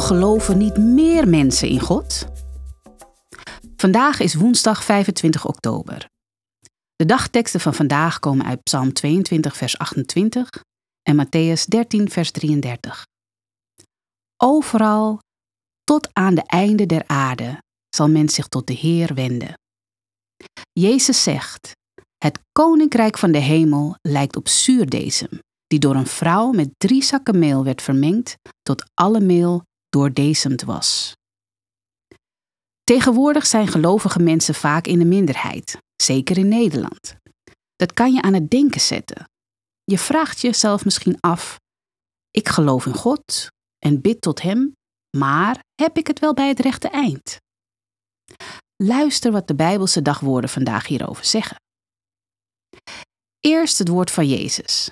Geloven niet meer mensen in God? Vandaag is woensdag 25 oktober. De dagteksten van vandaag komen uit Psalm 22, vers 28 en Matthäus 13, vers 33. Overal, tot aan de einde der aarde, zal men zich tot de Heer wenden. Jezus zegt: Het koninkrijk van de hemel lijkt op zuurdesem, die door een vrouw met drie zakken meel werd vermengd tot alle meel doordezemd was. Tegenwoordig zijn gelovige mensen vaak in de minderheid, zeker in Nederland. Dat kan je aan het denken zetten. Je vraagt jezelf misschien af: ik geloof in God en bid tot Hem, maar heb ik het wel bij het rechte eind? Luister wat de Bijbelse dagwoorden vandaag hierover zeggen. Eerst het woord van Jezus.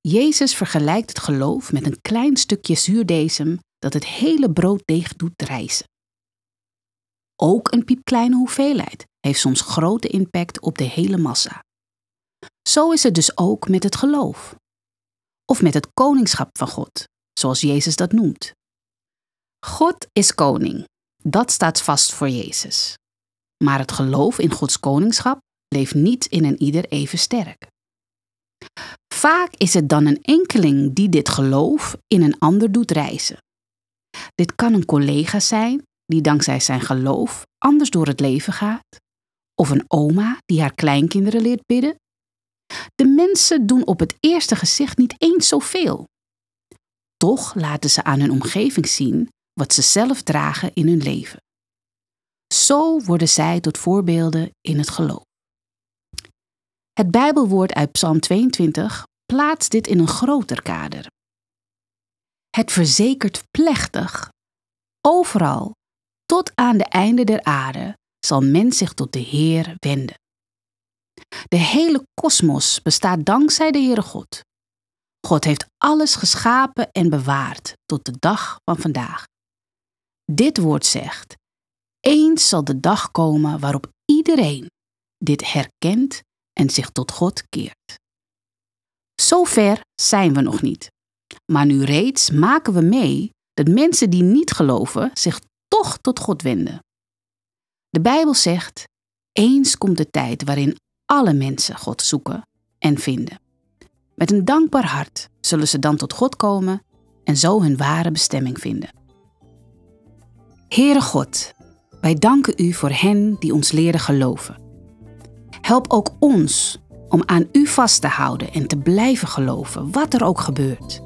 Jezus vergelijkt het geloof met een klein stukje zuurdesem dat het hele brooddeeg doet rijzen. Ook een piepkleine hoeveelheid heeft soms grote impact op de hele massa. Zo is het dus ook met het geloof. Of met het koningschap van God, zoals Jezus dat noemt. God is koning. Dat staat vast voor Jezus. Maar het geloof in Gods koningschap leeft niet in een ieder even sterk. Vaak is het dan een enkeling die dit geloof in een ander doet reizen. Dit kan een collega zijn die dankzij zijn geloof anders door het leven gaat, of een oma die haar kleinkinderen leert bidden. De mensen doen op het eerste gezicht niet eens zoveel. Toch laten ze aan hun omgeving zien wat ze zelf dragen in hun leven. Zo worden zij tot voorbeelden in het geloof. Het Bijbelwoord uit Psalm 22 plaatst dit in een groter kader. Het verzekert plechtig: overal, tot aan de einde der aarde, zal men zich tot de Heer wenden. De hele kosmos bestaat dankzij de Heere God. God heeft alles geschapen en bewaard tot de dag van vandaag. Dit woord zegt: Eens zal de dag komen waarop iedereen dit herkent en zich tot God keert. Zover zijn we nog niet. Maar nu reeds maken we mee dat mensen die niet geloven zich toch tot God wenden. De Bijbel zegt: eens komt de tijd waarin alle mensen God zoeken en vinden. Met een dankbaar hart zullen ze dan tot God komen en zo hun ware bestemming vinden. Heere God, wij danken U voor hen die ons leren geloven. Help ook ons om aan U vast te houden en te blijven geloven, wat er ook gebeurt.